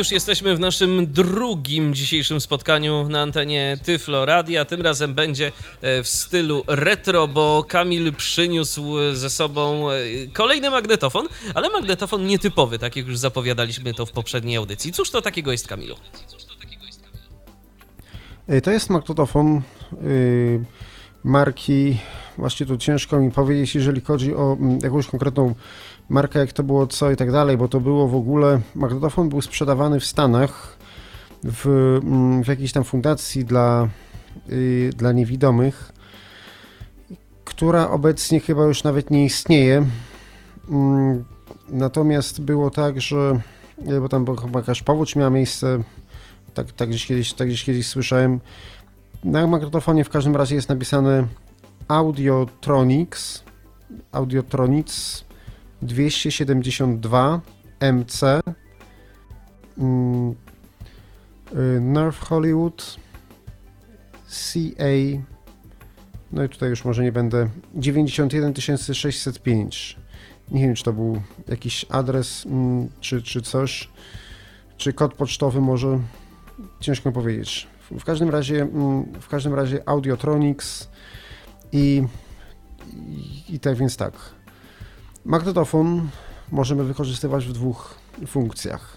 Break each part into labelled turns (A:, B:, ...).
A: Już jesteśmy w naszym drugim dzisiejszym spotkaniu na antenie Tyflo Radia. Tym razem będzie e, w stylu retro, bo Kamil przyniósł ze sobą e, kolejny magnetofon, ale magnetofon nietypowy, tak jak już zapowiadaliśmy to w poprzedniej audycji. Cóż to takiego jest, Kamilu?
B: E, To jest magnetofon marki, właśnie tu ciężko mi powiedzieć, jeżeli chodzi o jakąś konkretną markę, jak to było co i tak dalej, bo to było w ogóle, magnetofon był sprzedawany w Stanach w, mm, w jakiejś tam fundacji dla, y, dla niewidomych, która obecnie chyba już nawet nie istnieje. Mm, Natomiast było tak, że bo tam była chyba jakaś powódź miała miejsce, tak, tak, gdzieś kiedyś, tak gdzieś kiedyś słyszałem. Na magnetofonie w każdym razie jest napisane Audiotronics, Audiotronics 272 MC Nerf Hollywood CA no i tutaj już może nie będę. 91605 nie wiem czy to był jakiś adres mm, czy, czy coś. Czy kod pocztowy może? Ciężko powiedzieć. W- W każdym razie, mm, w każdym razie Audiotronics i, i, i tak więc tak. Magnetofon możemy wykorzystywać w dwóch funkcjach.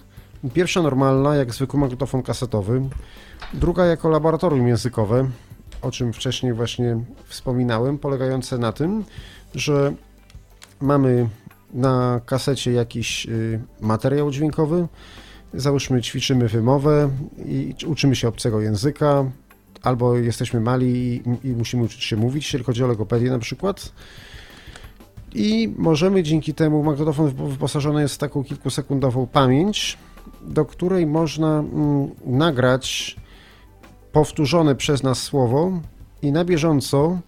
B: Pierwsza normalna, jak zwykły magnetofon kasetowy. Druga jako laboratorium językowe, o czym wcześniej właśnie wspominałem, polegające na tym, że mamy na kasecie jakiś y, materiał dźwiękowy, załóżmy ćwiczymy wymowę i uczymy się obcego języka, albo jesteśmy mali i, i musimy uczyć się mówić, jeżeli chodzi o logopedię na przykład. I możemy dzięki temu, magnetofon wypo- wyposażony jest w taką kilkusekundową pamięć, do której można mm, nagrać powtórzone przez nas słowo i na bieżąco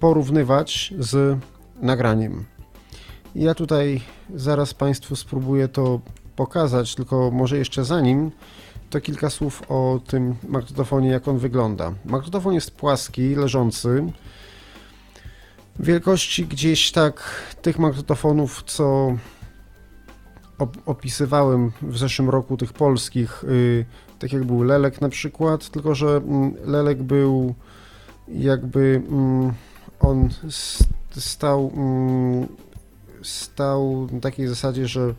B: porównywać z nagraniem. Ja tutaj zaraz Państwu spróbuję to pokazać, tylko może jeszcze zanim, to kilka słów o tym magnetofonie, jak on wygląda. Magnetofon jest płaski, leżący. Wielkości gdzieś tak tych magnetofonów, co op- opisywałem w zeszłym roku, tych polskich, y, tak jak był Lelek na przykład, tylko że mm, Lelek był jakby mm, on stał, mm, stał na takiej zasadzie, że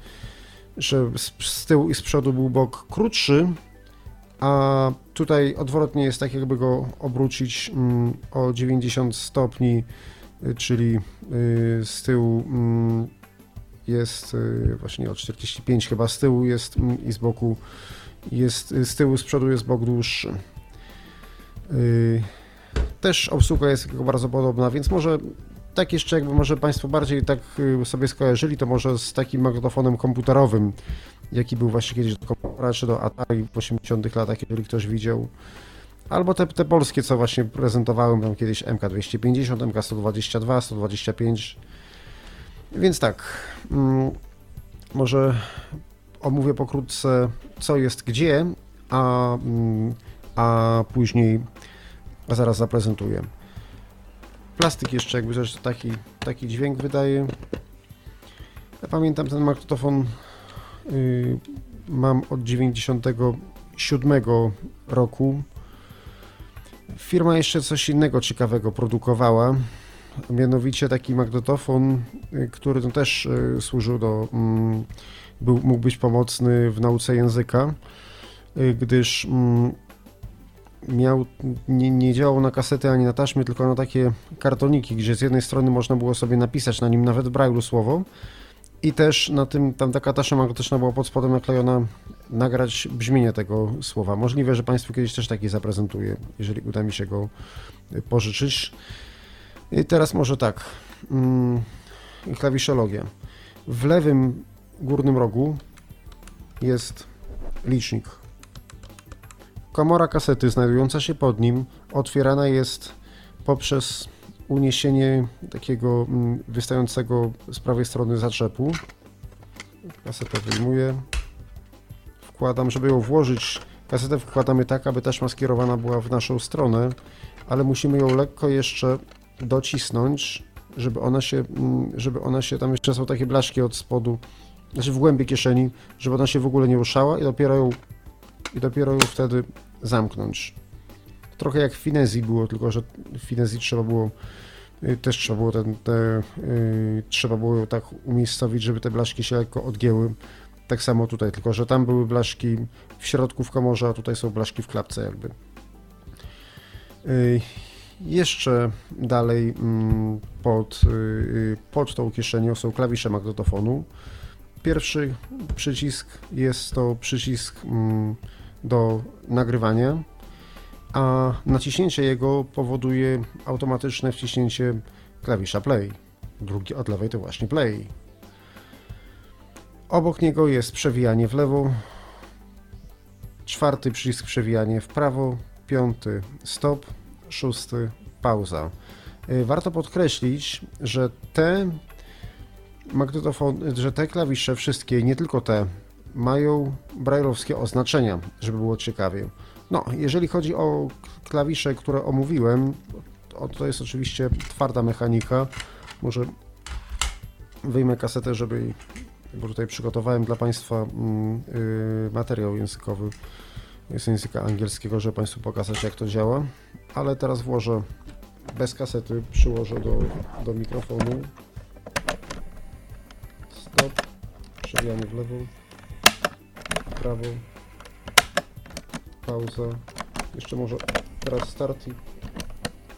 B: że z, tyłu i z przodu był bok krótszy, a tutaj odwrotnie jest tak, jakby go obrócić o 90 stopni, czyli y, z tyłu mm, jest y, właśnie o 45 chyba z tyłu jest mm, i z boku jest y, z tyłu, z przodu jest bok dłuższy. Y, Też obsługa jest bardzo podobna, więc może tak jeszcze jakby może Państwo bardziej tak y, sobie skojarzyli, to może z takim magnetofonem komputerowym, jaki był właśnie kiedyś do komputera czy do Atari w 80 latach, jeżeli ktoś widział. Albo te, te polskie, co właśnie prezentowałem tam kiedyś MK250, MK122, 125. Więc tak, mm, może omówię pokrótce, co jest gdzie, a, mm, a później zaraz zaprezentuję. Plastik jeszcze jakby też taki, taki dźwięk wydaje. Ja pamiętam ten magnetofon y, mam od 97 roku. Firma jeszcze coś innego ciekawego produkowała. Mianowicie taki magnetofon, y, który no też y, służył do. mm, Był, mógł być pomocny w nauce języka, y, gdyż mm, miał, nie, nie działał na kasety ani na taśmy, tylko na takie kartoniki, gdzie z jednej strony można było sobie napisać na nim nawet w brajlu słowo i też na tym, tam taka taśma magnetyczna była pod spodem naklejona, nagrać brzmienie tego słowa. Możliwe, że Państwu kiedyś też taki zaprezentuję, jeżeli uda mi się go pożyczyć. I teraz może tak, mm, klawiszologia. W lewym górnym rogu jest licznik Komora kasety znajdująca się pod nim otwierana jest poprzez uniesienie takiego mm, wystającego z prawej strony zaczepu. Kasetę wyjmuję, wkładam, żeby ją włożyć, kasetę wkładamy tak, aby taśma skierowana była w naszą stronę, ale musimy ją lekko jeszcze docisnąć, żeby ona się, mm, żeby ona się, tam jeszcze są takie blaszki od spodu, znaczy w głębi kieszeni, żeby ona się w ogóle nie ruszała i dopiero ją, i dopiero ją wtedy zamknąć. Trochę jak w Finezji było, tylko że w Finezji trzeba było y, też trzeba było ten, te, yy, trzeba było tak umiejscowić, żeby te blaszki się lekko odgięły. Tak samo tutaj, tylko że tam były blaszki w środku w komorze, a tutaj są blaszki w klapce jakby. Yy, jeszcze dalej mm, pod, pod tą kieszenią są klawisze magnetofonu. Pierwszy przycisk jest to przycisk mm, do nagrywania, a naciśnięcie jego powoduje automatyczne wciśnięcie klawisza play. Drugi od lewej to właśnie play. Obok niego jest przewijanie w lewo, czwarty przycisk przewijanie w prawo, piąty stop, szósty pauza. Y, Warto podkreślić, że te magnetofon, że te klawisze wszystkie, nie tylko te, mają brajlowskie oznaczenia, żeby było ciekawie. No, jeżeli chodzi o klawisze, które omówiłem, to, jest oczywiście twarda mechanika. Może wyjmę kasetę, żeby bo tutaj przygotowałem dla Państwa mm, y, materiał językowy z języka angielskiego, żeby Państwu pokazać jak to działa, ale teraz włożę bez kasety, przyłożę do, do mikrofonu. Stop, przewijamy w lewo, w prawo, pauza, jeszcze może teraz start i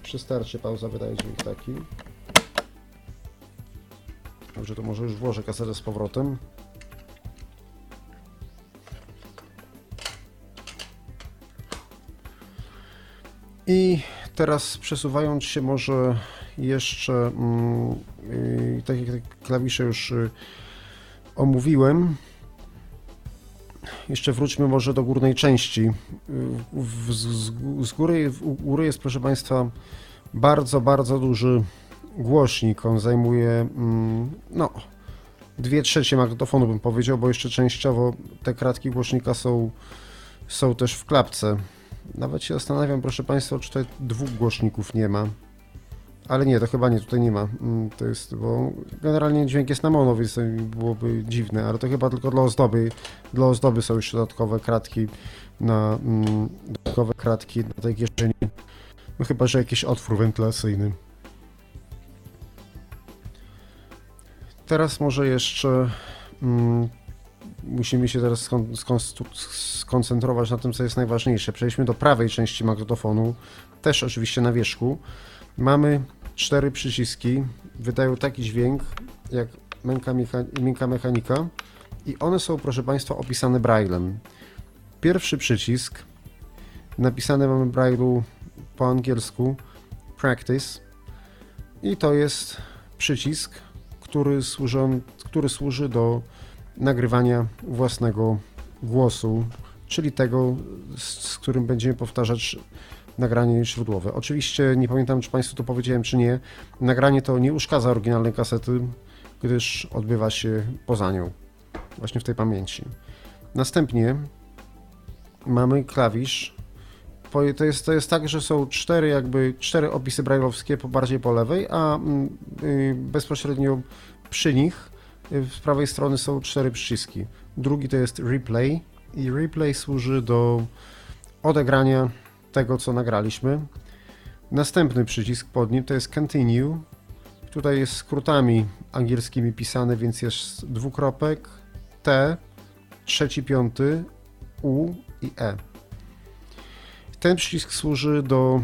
B: przy starcie pauza wydaje dźwięk taki. Dobrze, to może już włożę kasetę z powrotem. I teraz przesuwając się może jeszcze, mm, tak jak klawisze już y, omówiłem, jeszcze wróćmy może do górnej części. W, z, z, góry, u góry jest, proszę Państwa, bardzo, bardzo duży głośnik. On zajmuje, mm, no, dwie trzecie magnetofonu bym powiedział, bo jeszcze częściowo te kratki głośnika są, są też w klapce. Nawet się zastanawiam, proszę Państwa, czy tutaj dwóch głośników nie ma. Ale nie, to chyba nie, tutaj nie ma. Mm, To jest, bo generalnie dźwięk jest na mono, więc to byłoby dziwne, ale to chyba tylko dla ozdoby. Dla ozdoby są jeszcze dodatkowe kratki na mm, dodatkowe kratki na tej kieszeni. No chyba, że jakiś otwór wentylacyjny. Teraz może jeszcze mm, musimy się teraz skon, skon, skoncentrować na tym, co jest najważniejsze. Przejdźmy do prawej części magnetofonu, też oczywiście na wierzchu. Mamy cztery przyciski, wydają taki dźwięk jak miękka, mecha- miękka mechanika i one są, proszę Państwa, opisane braillem. Pierwszy przycisk, napisane mamy braille'u po angielsku practice i to jest przycisk, który służy, który służy do nagrywania własnego głosu, czyli tego, z, z którym będziemy powtarzać nagranie źródłowe. Oczywiście nie pamiętam, czy Państwu to powiedziałem, czy nie. Nagranie to nie uszkadza oryginalnej kasety, gdyż odbywa się poza nią, właśnie w tej pamięci. Następnie mamy klawisz. To jest, to jest tak, że są cztery jakby cztery opisy brajlowskie po bardziej po lewej, a mm, y, bezpośrednio przy nich y, z prawej strony są cztery przyciski. Drugi to jest replay i replay służy do odegrania tego, co nagraliśmy. Następny przycisk pod nim to jest continue. Tutaj jest skrótami angielskimi pisane, więc jest dwukropek, T, trzeci, piąty, U i E. Ten przycisk służy do.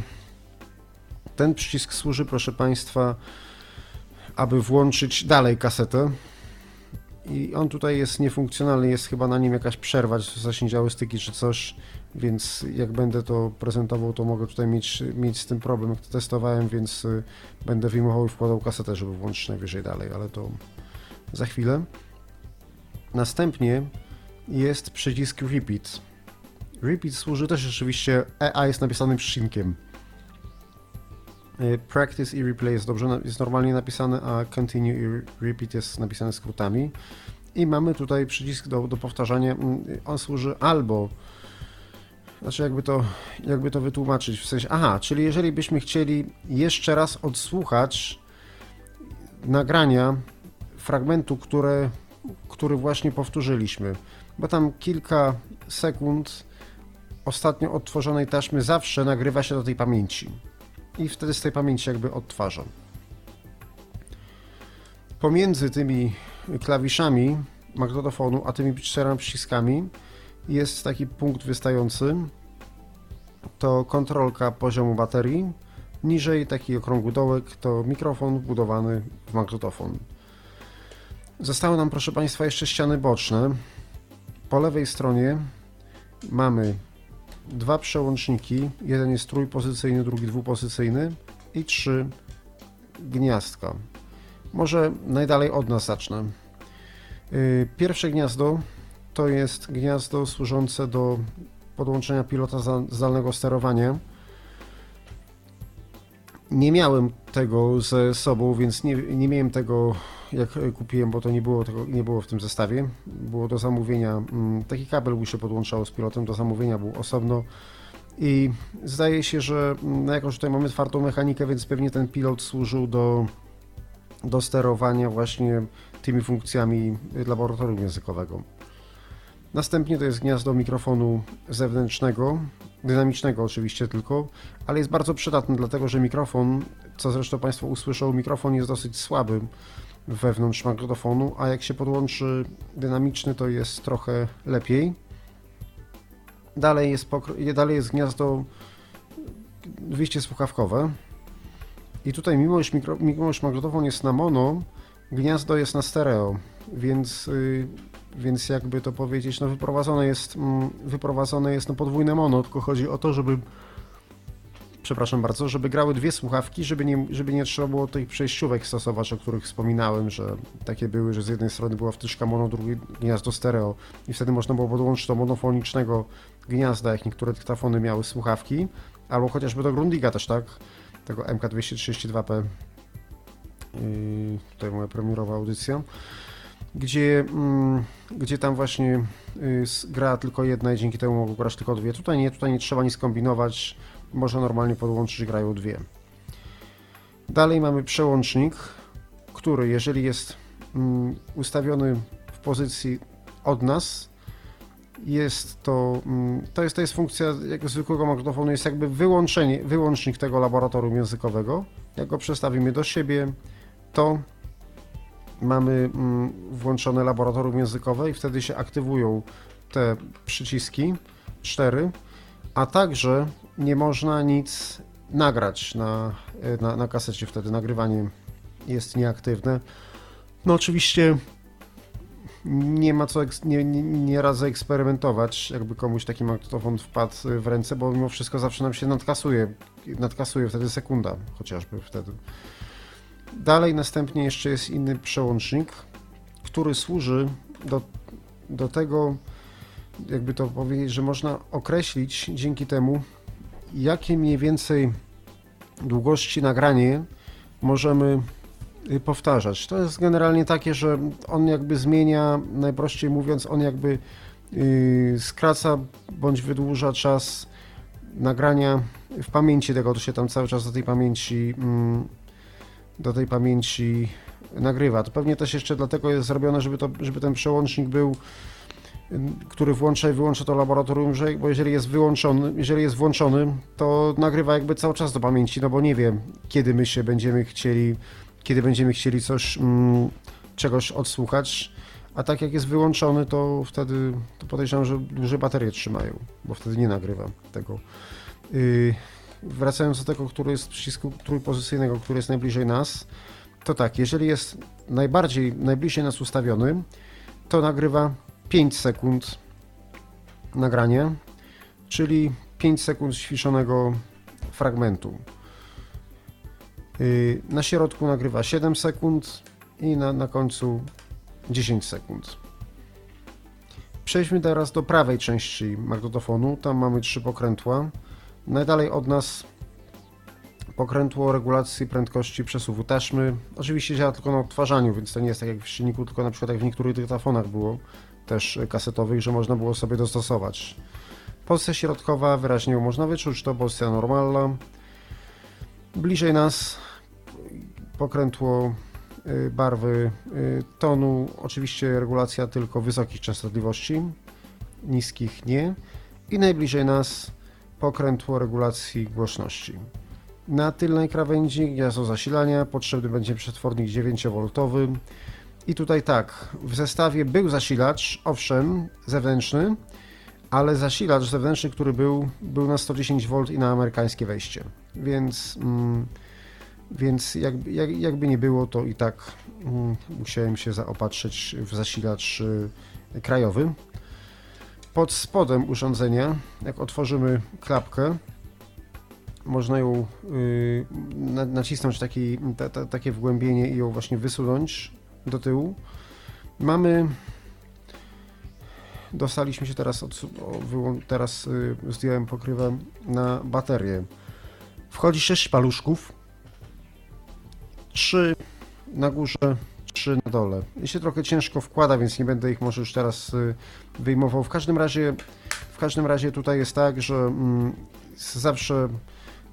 B: Ten przycisk służy, proszę Państwa, aby włączyć dalej kasetę. I on tutaj jest niefunkcjonalny, jest chyba na nim jakaś przerwa, zaśniedziały styki czy coś, więc jak będę to prezentował, to mogę tutaj mieć, mieć z tym problem, jak to testowałem, więc y, będę wyjmował i wkładał kasetę, żeby włączyć najwyżej dalej, ale to za chwilę. Następnie jest przycisk Repeat. Repeat służy też rzeczywiście, EA jest napisanym przecinkiem. Y, Practice i replay jest dobrze, jest normalnie napisane, a continue i re- repeat jest napisane skrótami. i mamy tutaj przycisk do, do powtarzania. Mm, On służy albo, znaczy jakby to, jakby to wytłumaczyć, w sensie, aha, czyli jeżeli byśmy chcieli jeszcze raz odsłuchać nagrania fragmentu, które, który właśnie powtórzyliśmy, bo tam kilka sekund ostatnio odtworzonej taśmy zawsze nagrywa się do tej pamięci i wtedy z tej pamięci jakby odtwarzam. Pomiędzy tymi klawiszami magnetofonu, a tymi czterema przyciskami jest taki punkt wystający. To kontrolka poziomu baterii. Niżej taki okrągły dołek to mikrofon wbudowany w magnetofon. Zostały nam, proszę Państwa, jeszcze ściany boczne. Po lewej stronie mamy dwa przełączniki. Jeden jest trójpozycyjny, drugi dwupozycyjny i trzy gniazdka. Może najdalej od nas zacznę. Yy, Pierwsze gniazdo to jest gniazdo służące do podłączenia pilota zdalnego sterowania. Nie miałem tego ze sobą, więc nie, nie miałem tego jak kupiłem, bo to nie było, tego, nie było w tym zestawie. Było do zamówienia, mm, taki kabel mu się podłączało z pilotem, do zamówienia był osobno. I zdaje się, że mm, no jako, tutaj mamy twardą mechanikę, więc pewnie ten pilot służył do, do sterowania właśnie tymi funkcjami laboratorium językowego. Następnie to jest gniazdo mikrofonu zewnętrznego, dynamicznego oczywiście tylko, ale jest bardzo przydatny, dlatego że mikrofon, co zresztą Państwo usłyszą, mikrofon jest dosyć słaby wewnątrz magnetofonu, a jak się podłączy dynamiczny, to jest trochę lepiej. Dalej jest, dalej jest gniazdo wyjście słuchawkowe. I tutaj, mimo iż, mikro, mimo iż magnetofon jest na mono, gniazdo jest na stereo, więc, y, więc jakby to powiedzieć, no wyprowadzone jest, mm, wyprowadzone jest no podwójne mono, tylko chodzi o to, żeby przepraszam bardzo, żeby grały dwie słuchawki, żeby nie, żeby nie trzeba było tych przejściówek stosować, o których wspominałem, że takie były, że z jednej strony była wtyczka mono, drugie gniazdo stereo i wtedy można było podłączyć do monofonicznego gniazda, jak niektóre dyktafony miały słuchawki, albo chociażby do Grundiga też, tak? Tego MK232P. Yy, tutaj moja premierowa audycja. Gdzie, mm, gdzie tam właśnie y, gra tylko jedna i dzięki temu mogą grać tylko dwie. Tutaj nie, tutaj nie trzeba nic kombinować można normalnie podłączyć, grają dwie. Dalej mamy przełącznik, który jeżeli jest mm, ustawiony w pozycji od nas, jest to, mm, to jest, to jest funkcja jak zwykłego magnetofonu, jest jakby wyłączenie, wyłącznik tego laboratorium językowego. Jak go przestawimy do siebie, to mamy mm, włączone laboratorium językowe i wtedy się aktywują te przyciski, cztery, a także nie można nic nagrać na, na, na kasecie, wtedy nagrywanie jest nieaktywne. No oczywiście nie ma co, nie, nie, nie radzę eksperymentować, jakby komuś taki magnetofon wpadł w ręce, bo mimo wszystko zawsze nam się nadkasuje, nadkasuje wtedy sekunda chociażby wtedy. Dalej następnie jeszcze jest inny przełącznik, który służy do, do tego, jakby to powiedzieć, że można określić dzięki temu, jakie mniej więcej długości nagranie możemy y, powtarzać. To jest generalnie takie, że on jakby zmienia, najprościej mówiąc, on jakby y, skraca bądź wydłuża czas nagrania w pamięci tego, to się tam cały czas do tej pamięci mm, do tej pamięci nagrywa. To pewnie też jeszcze dlatego jest zrobione, żeby, to, żeby ten przełącznik był który włącza i wyłącza to laboratorium, że, bo jeżeli jest wyłączony, jeżeli jest włączony, to nagrywa jakby cały czas do pamięci, no bo nie wiem, kiedy my się będziemy chcieli, kiedy będziemy chcieli coś, mm, czegoś odsłuchać, a tak jak jest wyłączony, to wtedy to podejrzewam, że dłużej baterie trzymają, bo wtedy nie nagrywa tego. Yy, wracając do tego, który jest przycisku trójpozycyjnego, który jest najbliżej nas, to tak, jeżeli jest najbardziej, najbliżej nas ustawiony, to nagrywa 5 sekund nagrania, czyli 5 sekund ściszonego fragmentu. Yy, Na środku nagrywa 7 sekund i na, na końcu 10 sekund. Przejdźmy teraz do prawej części magnetofonu. Tam mamy trzy pokrętła. Najdalej od nas Pokrętło regulacji prędkości przesuwu taśmy. Oczywiście działa tylko na odtwarzaniu, więc to nie jest tak jak w silniku, tylko na przykład jak w niektórych dyktafonach było, też kasetowych, że można było sobie dostosować. Pozycja środkowa, wyraźnie ją można wyczuć, to pozycja normalna. Bliżej nas pokrętło y, barwy y, tonu, oczywiście regulacja tylko wysokich częstotliwości, niskich nie. I najbliżej nas pokrętło regulacji głośności. Na tylnej krawędzi gniazdo zasilania, potrzebny będzie przetwornik 9V. I tutaj tak, w zestawie był zasilacz, owszem, zewnętrzny, ale zasilacz zewnętrzny, który był, był na 110V i na amerykańskie wejście. Więc, mm, więc jakby, jak, jakby nie było, to i tak mm, musiałem się zaopatrzyć w zasilacz y, krajowy. Pod spodem urządzenia, jak otworzymy klapkę, można ją y, na, nacisnąć taki, ta, ta, takie wgłębienie i ją właśnie wysunąć do tyłu. Mamy dostaliśmy się teraz, od, teraz y, zdjąłem pokrywę na baterię. Wchodzi 6 paluszków, 3 na górze, 3 na dole. I się trochę ciężko wkłada, więc nie będę ich może już teraz y, wyjmował. W każdym razie, w każdym razie tutaj jest tak, że mm, zawsze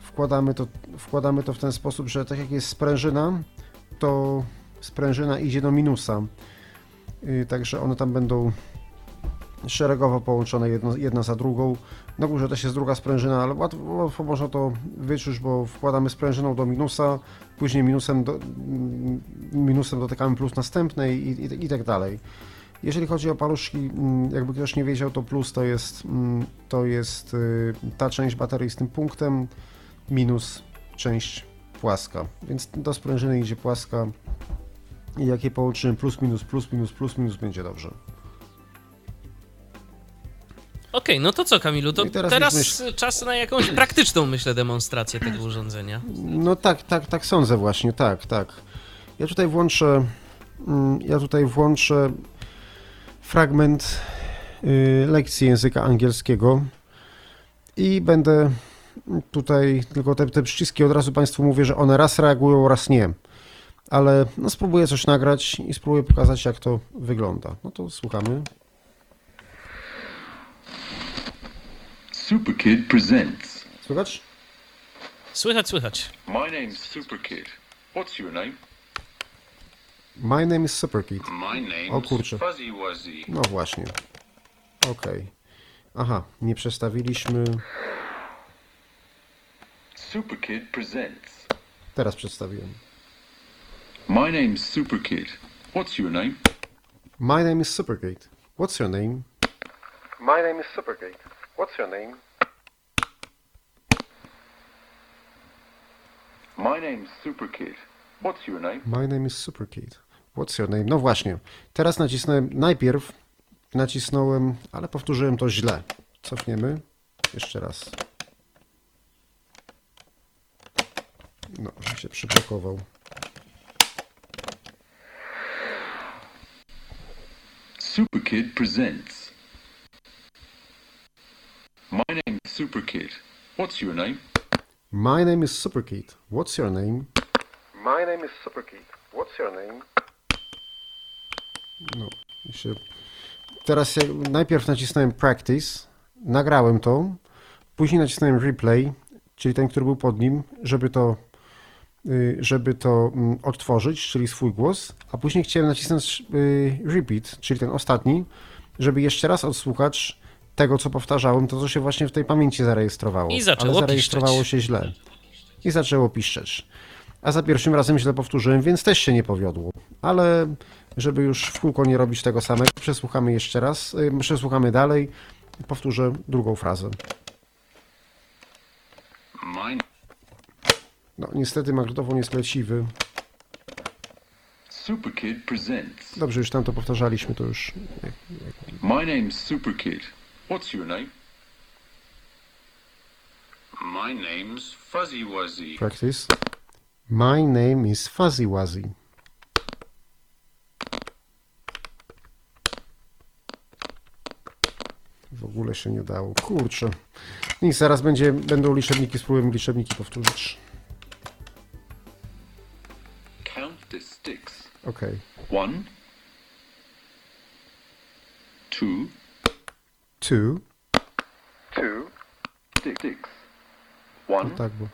B: wkładamy to, wkładamy to w ten sposób, że tak jak jest sprężyna, to sprężyna idzie do minusa. Y, Także one tam będą szeregowo połączone jedno, jedna za drugą. Na górze też jest druga sprężyna, ale łatwo, łatwo można to wyczuć, bo wkładamy sprężyną do minusa, później minusem, do, mm, minusem dotykamy plus następnej i, i, i tak dalej. Jeżeli chodzi o paluszki, mm, jakby ktoś nie wiedział, to plus to jest, mm, to jest y, ta część baterii z tym punktem, minus część płaska. Więc do sprężyny idzie płaska i jak je połączymy plus minus, plus minus, plus minus, będzie dobrze.
A: Okej, no to co Kamilu, to
B: No i teraz
A: czas na jakąś praktyczną, myślę, demonstrację tego urządzenia.
B: No tak, tak, tak sądzę właśnie, tak, tak. Ja tutaj włączę, mm, ja tutaj włączę fragment y, lekcji języka angielskiego i będę tutaj, tylko te, te przyciski od razu Państwu mówię, że one raz reagują, raz nie. Ale no, spróbuję coś nagrać i spróbuję pokazać, jak to wygląda. No to słuchamy.
C: Superkid presents.
B: Słychać?
A: Słychać, słychać.
C: My name's Superkid. What's your name?
B: My name is Superkid.
C: My name's
B: O kurczę.
C: Fuzzy Wuzzy.
B: No właśnie. Okej. Aha, nie przestawiliśmy.
C: Superkid presents.
B: Teraz przedstawiłem.
C: My name's Superkid. What's your name?
B: My name is Supergate. What's your name? My name is Supergate. What's your name?
C: My name's Superkid. What's your name?
B: My name is Superkid. What's your name? No właśnie. Teraz nacisnąłem, najpierw nacisnąłem, ale powtórzyłem to źle. Cofniemy. Jeszcze raz. No, się przyblokował.
C: Superkid presents. My name's Superkid. What's your name?
B: My name is Superkid. What's your name?
D: My name is Superkid. What's your name?
B: No, się... Teraz jak, najpierw nacisnąłem practice, nagrałem to, później nacisnąłem replay, czyli ten, który był pod nim, żeby to, y, żeby to mm, odtworzyć, czyli swój głos, a później chciałem nacisnąć y, repeat, czyli ten ostatni, żeby jeszcze raz odsłuchać tego, co powtarzałem, to co się właśnie w tej pamięci zarejestrowało.
A: I zaczęło
B: Ale zarejestrowało
A: piszczeć.
B: się źle. I zaczęło piszczeć. A za pierwszym razem źle powtórzyłem, więc też się nie powiodło. Ale żeby już w kółko nie robić tego samego, przesłuchamy jeszcze raz, przesłuchamy dalej, powtórzę drugą frazę. No, niestety magnetofon jest leciwy.
C: Superkid presents.
B: Dobrze, już tam to powtarzaliśmy, to już...
C: My name's Superkid. What's your name? My name's Fuzzy Wuzzy.
B: Practice. My name is Fuzzy Wuzzy. W ogóle się nie dało. Kurczę. Nic, zaraz będzie, będą liczebniki, spróbujemy liczebniki powtórzyć. Count the sticks. Okay.
C: One. Two.
B: Two.
D: Two.
C: six, six. One,
B: tak, bo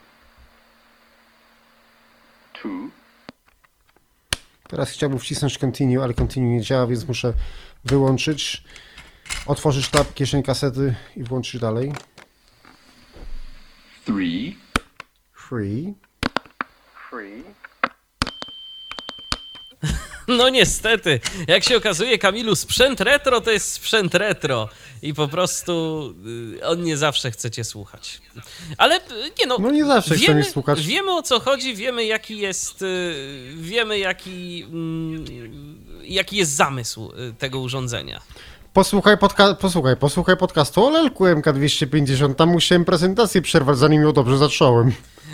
C: two,
B: teraz chciałbym wcisnąć continue, ale continue nie działa, więc muszę wyłączyć, otworzyć tab kieszeń kasety i włączyć dalej.
C: three,
B: Free.
D: Three.
A: No niestety, jak się okazuje, Kamilu, sprzęt retro to jest sprzęt retro i po prostu y, on nie zawsze chce cię słuchać. Ale y, nie no,
B: No nie zawsze chce
A: wiemy,
B: mnie słuchać.
A: wiemy o co chodzi, wiemy jaki jest, y, wiemy jaki, mm, jaki jest zamysł tego urządzenia.
B: Posłuchaj, podca- posłuchaj, posłuchaj podcastu o Lelku MK250, tam musiałem prezentację przerwać, zanim ją dobrze zacząłem.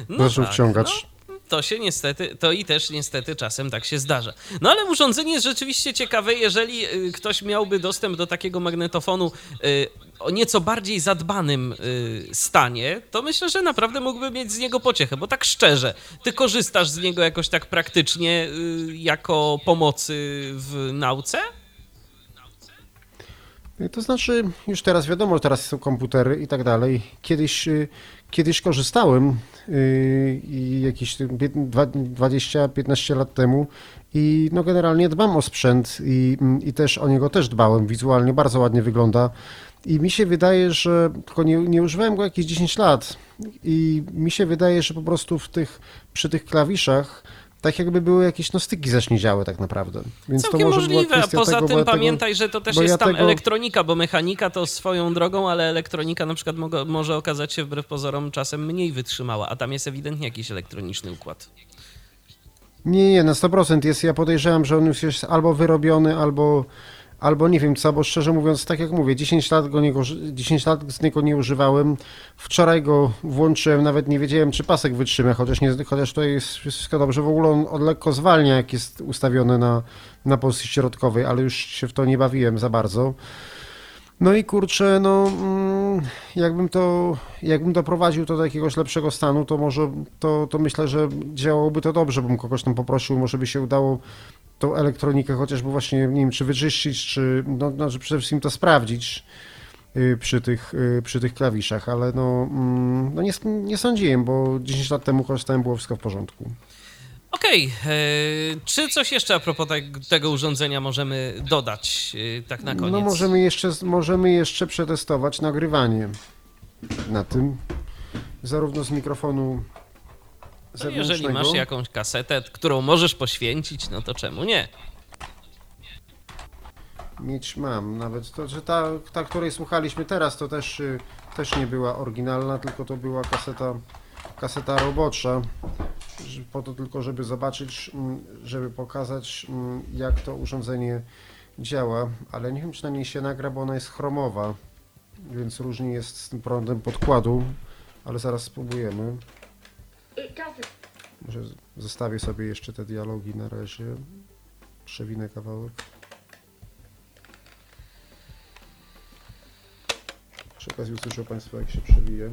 A: No
B: Zaczął
A: tak,
B: wciągać.
A: No, to się niestety, to i też niestety czasem tak się zdarza. No ale urządzenie jest rzeczywiście ciekawe, jeżeli y, ktoś miałby dostęp do takiego magnetofonu y, o nieco bardziej zadbanym y, stanie, to myślę, że naprawdę mógłby mieć z niego pociechę, bo tak szczerze, ty korzystasz z niego jakoś tak praktycznie jako pomocy w nauce?
B: To znaczy, już teraz wiadomo, że teraz są komputery i tak dalej. Kiedyś, kiedyś korzystałem y, jakieś 20-15 lat temu i no generalnie dbam o sprzęt i, i też o niego też dbałem. Wizualnie bardzo ładnie wygląda. I mi się wydaje, że tylko nie, nie używałem go jakieś 10 lat i mi się wydaje, że po prostu w tych, przy tych klawiszach tak jakby były jakieś no styki zaśniedziałe tak naprawdę. Więc
A: Całkiem
B: to może
A: możliwe, poza
B: tego,
A: tym
B: ja tego-
A: pamiętaj, że to też jest
B: ja
A: tam
B: tego-
A: elektronika, bo mechanika to swoją drogą, ale elektronika na przykład mogo, może okazać się wbrew pozorom czasem mniej wytrzymała, a tam jest ewidentnie jakiś elektroniczny układ.
B: Nie, nie, na 100% jest. Ja podejrzewam, że on już jest albo wyrobiony, albo, albo nie wiem co, bo szczerze mówiąc, tak jak mówię, 10 lat, go nie, korzy- 10 lat z niego nie używałem. Wczoraj go włączyłem, nawet nie wiedziałem, czy pasek wytrzyma, chociaż, nie, chociaż to jest wszystko dobrze. W ogóle on od lekko zwalnia, jak jest ustawiony na, na pozycji środkowej, ale już się w to nie bawiłem za bardzo. No i kurczę, no mm, jakbym to, jakbym doprowadził to do jakiegoś lepszego stanu, to może, to, to myślę, że działałoby to dobrze, bym kogoś tam poprosił, może by się udało tą elektronikę chociażby właśnie, nie wiem, czy wyczyścić, czy, no, że przede wszystkim to sprawdzić y, przy tych, y, przy tych klawiszach, ale no, mm, no nie, nie sądziłem, bo 10 lat temu korzystałem, było wszystko w porządku.
A: Okej, e, czy coś jeszcze a propos te, tego urządzenia możemy dodać e, tak na koniec?
B: No możemy jeszcze, możemy jeszcze przetestować nagrywanie na tym, zarówno z mikrofonu
A: No jeżeli masz jakąś kasetę, którą możesz poświęcić, no to czemu nie?
B: Mieć mam, nawet to, że ta, ta, której słuchaliśmy teraz, to też, y, też nie była oryginalna, tylko to była kaseta, kaseta robocza, po to tylko, żeby zobaczyć, mm, żeby pokazać, mm, jak to urządzenie działa, ale nie wiem, czy na niej się nagra, bo ona jest chromowa, więc różnie jest z tym prądem podkładu, ale zaraz spróbujemy.
E: Doesn't.
B: Może zostawię sobie jeszcze te dialogi na razie, przewinę kawałek. Przy okazji usłyszą Państwo, jak się przewije.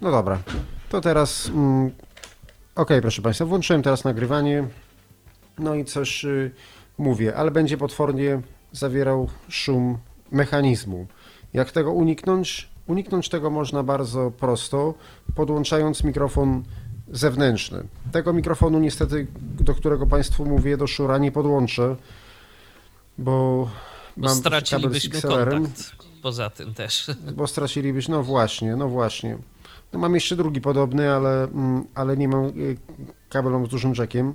B: No dobra, to teraz. Mm, ok, proszę Państwa, włączyłem teraz nagrywanie. No i coś y, mówię, ale będzie potwornie zawierał szum mechanizmu. Jak tego uniknąć? Uniknąć tego można bardzo prosto, podłączając mikrofon zewnętrzny. Tego mikrofonu niestety, do którego Państwu mówię, do szura nie podłączę, bo
A: Bo
B: mam kabel z
A: stracilibyśmy kontakt poza tym też.
B: bo stracilibyśmy, no właśnie, no właśnie. No mam jeszcze drugi podobny, ale, mm, ale nie mam y, kabelą z dużym jackiem.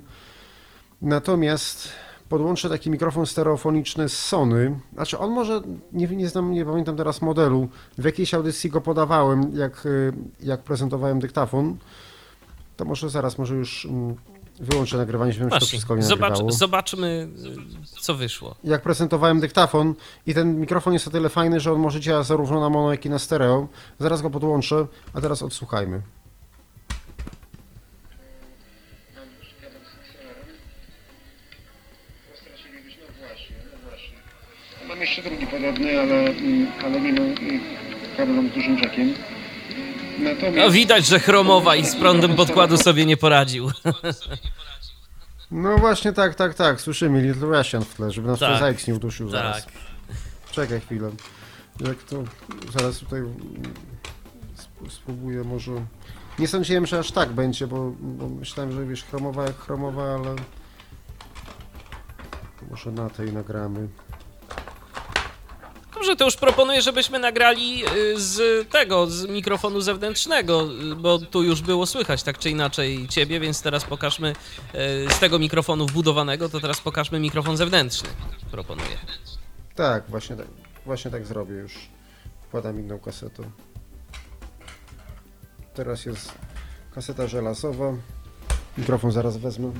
B: Natomiast podłączę taki mikrofon stereofoniczny z Sony. Znaczy on może, nie, nie znam, nie pamiętam teraz modelu. W jakiejś audycji go podawałem, jak, y, jak prezentowałem dyktafon. To może zaraz, może już mm, wyłączę nagrywanie, żebym się to
A: Właśnie,
B: wszystko nie
A: zobacz,
B: nagrywało.
A: zobaczmy, co wyszło.
B: jak prezentowałem dyktafon i ten mikrofon jest o tyle fajny, że on może działać zarówno na mono, jak i na stereo. Zaraz go podłączę, a teraz odsłuchajmy. Mam jeszcze drugi podobny, ale, ale nie mam kabelem z dużym czekiem. Natomiast...
A: No widać, że chromowa i z prądem podkładu sobie nie poradził.
B: No właśnie tak, tak, tak. Słyszymy Little Russian w tle, żeby nas
A: Tak.
B: Zajks nie udusił
A: Tak.
B: zaraz. Czekaj chwilę. Jak to... Zaraz tutaj sp- spróbuję może... Nie sądziłem, że aż tak będzie, bo, bo myślałem, że wiesz, chromowa jak chromowa, ale... Może na tej nagramy.
A: Dobrze, to już proponuję, żebyśmy nagrali y, z tego, z mikrofonu zewnętrznego, y, bo tu już było słychać tak czy inaczej ciebie, więc teraz pokażmy y, z tego mikrofonu wbudowanego, to teraz pokażmy mikrofon zewnętrzny. Proponuję.
B: Tak, właśnie tak, właśnie tak zrobię już. Wkładam inną kasetę. Teraz jest kaseta żelazowa. Mikrofon zaraz wezmę.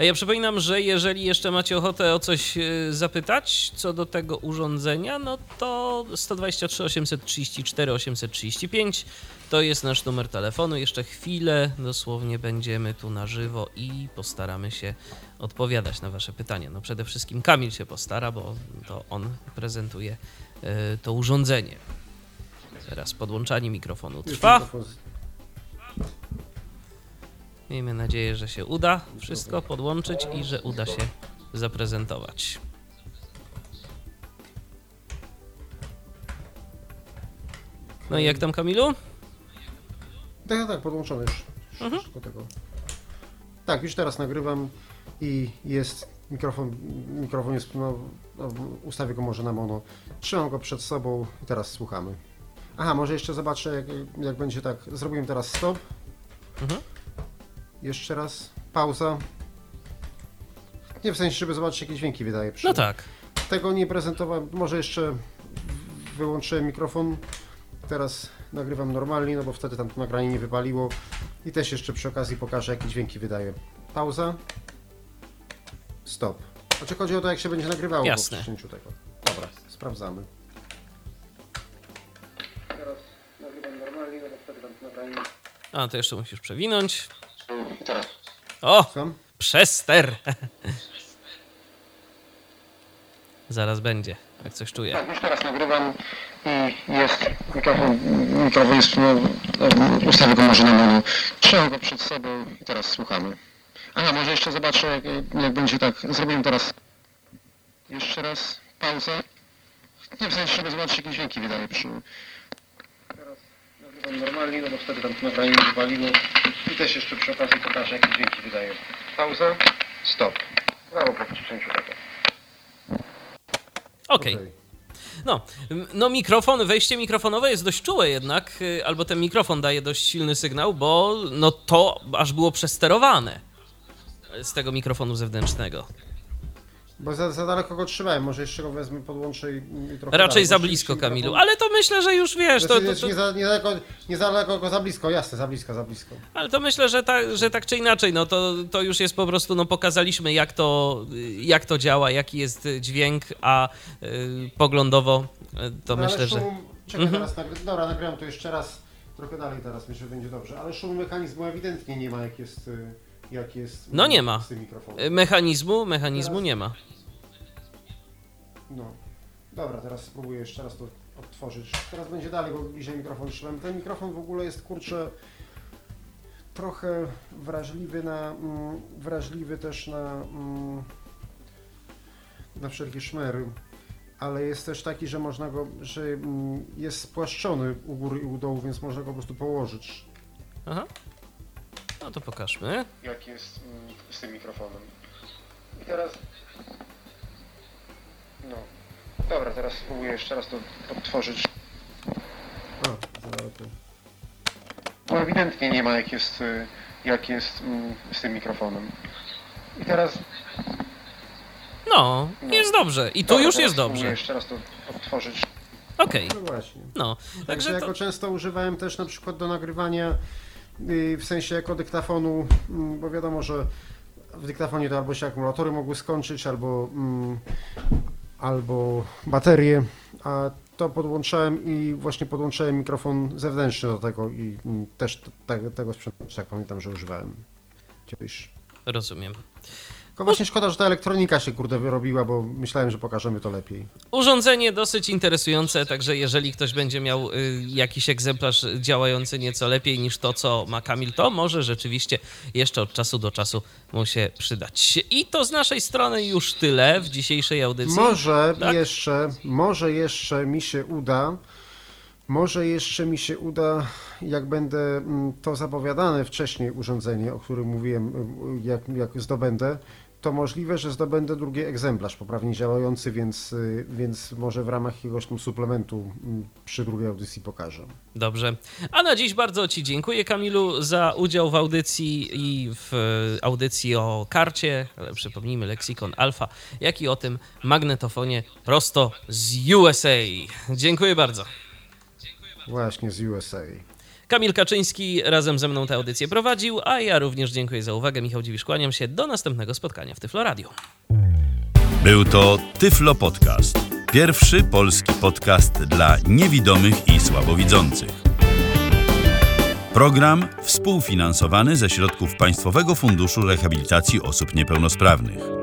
A: Ja przypominam, że jeżeli jeszcze macie ochotę o coś y, zapytać co do tego urządzenia, no to 123 834 835 to jest nasz numer telefonu. Jeszcze chwilę dosłownie będziemy tu na żywo i postaramy się odpowiadać na Wasze pytania. No przede wszystkim Kamil się postara, bo to on prezentuje y, to urządzenie. Teraz podłączanie mikrofonu trwa. Miejmy nadzieję, że się uda wszystko podłączyć i że uda się zaprezentować. No i jak tam Kamilu?
B: Tak, tak, tak, podłączony już.
A: Mhm.
B: Wszystko tego. Tak, już teraz nagrywam i jest mikrofon, mikrofon jest, no, ustawię go może na mono. Trzymam go przed sobą i teraz słuchamy. Aha, może jeszcze zobaczę, jak, jak będzie tak. Zrobiłem teraz stop.
A: Mhm.
B: Jeszcze raz. Pauza. Nie w sensie, żeby zobaczyć, jakie dźwięki wydaje. Przy...
A: No tak.
B: Tego nie prezentowałem. Może jeszcze wyłączyłem mikrofon. Teraz nagrywam normalnie, no bo wtedy tam to nagranie nie wypaliło. I też jeszcze przy okazji pokażę, jakie dźwięki wydaje. Pauza. Stop. Znaczy chodzi o to, jak się będzie nagrywało
A: Jasne.
B: po przycięciu tego. Dobra, sprawdzamy. Teraz nagrywam normalnie, no bo wtedy tam to nagranie...
A: A, to jeszcze musisz przewinąć.
B: Teraz.
A: O!
B: Sam?
A: Przester! Zaraz będzie, jak coś czuję.
B: Tak, już teraz nagrywam i jest mikrofon, mikrofon jest, no, ustawię go może na mono. Trzymam go przed sobą i teraz słuchamy. Aha, może jeszcze zobaczę, jak, jak będzie tak. Zrobiłem teraz jeszcze raz pauzę. Nie w sensie, żeby zobaczyć, jakie dźwięki wydaje przy... Normalnie, no bo wtedy tam nagranie nie wypaliło. I też jeszcze przy okazji pokażę, jakie dźwięki wydaje. Pauza, stop. Brawo po przycięciu tego.
A: Okej. No, m- no mikrofon, wejście mikrofonowe jest dość czułe jednak, y, albo ten mikrofon daje dość silny sygnał, bo no to aż było przesterowane z tego mikrofonu zewnętrznego.
B: Bo za, za daleko go trzymałem, może jeszcze go wezmę, podłączę i, i trochę
A: Raczej
B: dalej,
A: za blisko, Kamilu, ale to myślę, że już wiesz, to,
B: Znaczy,
A: to,
B: jest
A: to,
B: Nie, za, nie, daleko, nie za daleko go za blisko, jasne, za blisko, za blisko.
A: ale to myślę, że tak, że tak czy inaczej, no to, to już jest po prostu, no pokazaliśmy jak to, jak to działa, jaki jest dźwięk, a y, poglądowo y, to
B: No,
A: myślę, że...
B: szum, Czekaj,
A: Mhm.
B: teraz nagry... Dobra, nagrałem to jeszcze raz, trochę dalej teraz, myślę, że będzie dobrze, ale szumu mechanizmu ewidentnie nie ma, jak jest, y, jak jest
A: No nie ma.
B: z tym mikrofonem.
A: y, Mechanizmu, mechanizmu
B: Teraz-
A: nie ma.
B: No. Dobra, teraz spróbuję jeszcze raz to odtworzyć. Teraz będzie dalej, bo bliżej mikrofon trzymam. Ten mikrofon w ogóle jest, kurczę, trochę wrażliwy na, mm, wrażliwy też na, mm, na wszelkie szmery. Ale jest też taki, że można go, że mm, jest spłaszczony u góry i u dołu, więc można go po prostu położyć.
A: Aha. No to pokażmy.
B: Jak jest mm, z tym mikrofonem. I teraz... No. Dobra, teraz spróbuję jeszcze raz to odtworzyć. A. No ewidentnie nie ma jak jest, y, jak jest mm, z tym mikrofonem. I teraz...
A: No,
B: No.
A: jest dobrze. I tu
B: Dobra,
A: już jest dobrze.
B: jeszcze raz to odtworzyć.
A: Okej,
B: No właśnie.
A: no.
B: Także
A: Także
B: ja
A: to...
B: go często używałem też na przykład do nagrywania w sensie jako dyktafonu, mm, bo wiadomo, że w dyktafonie to albo się akumulatory mogły skończyć, albo, mm, albo baterie, a to podłączałem i właśnie podłączałem mikrofon zewnętrzny do tego i mm, też tego sprzętu, tak pamiętam, że używałem kiedyś.
A: Rozumiem.
B: Tylko właśnie szkoda, że ta elektronika się kurde wyrobiła, bo myślałem, że pokażemy to lepiej.
A: Urządzenie dosyć interesujące, także jeżeli ktoś będzie miał y, jakiś egzemplarz działający nieco lepiej niż to, co ma Kamil, to może rzeczywiście jeszcze od czasu do czasu mu się przydać. I to z naszej strony już tyle w dzisiejszej audycji.
B: Może
A: Tak?
B: jeszcze, może jeszcze mi się uda, może jeszcze mi się uda, jak będę mm, to zapowiadane wcześniej urządzenie, o którym mówiłem, y, jak, jak zdobędę, to możliwe, że zdobędę drugi egzemplarz poprawnie działający, więc, y, więc może w ramach jakiegoś tam suplementu przy drugiej audycji pokażę.
A: Dobrze. A na dziś bardzo Ci dziękuję, Kamilu, za udział w audycji i w e, audycji o karcie, ale przypomnijmy, Lexikon Alfa, jak i o tym magnetofonie prosto z USA. Dziękuję bardzo.
B: Właśnie z USA.
A: Kamil Kaczyński razem ze mną tę audycję prowadził, a ja również dziękuję za uwagę. Michał Dziwisz, kłaniam się. Do następnego spotkania w Tyflo Radio.
F: Był to Tyflo Podcast. Pierwszy polski podcast dla niewidomych i słabowidzących. Program współfinansowany ze środków Państwowego Funduszu Rehabilitacji Osób Niepełnosprawnych.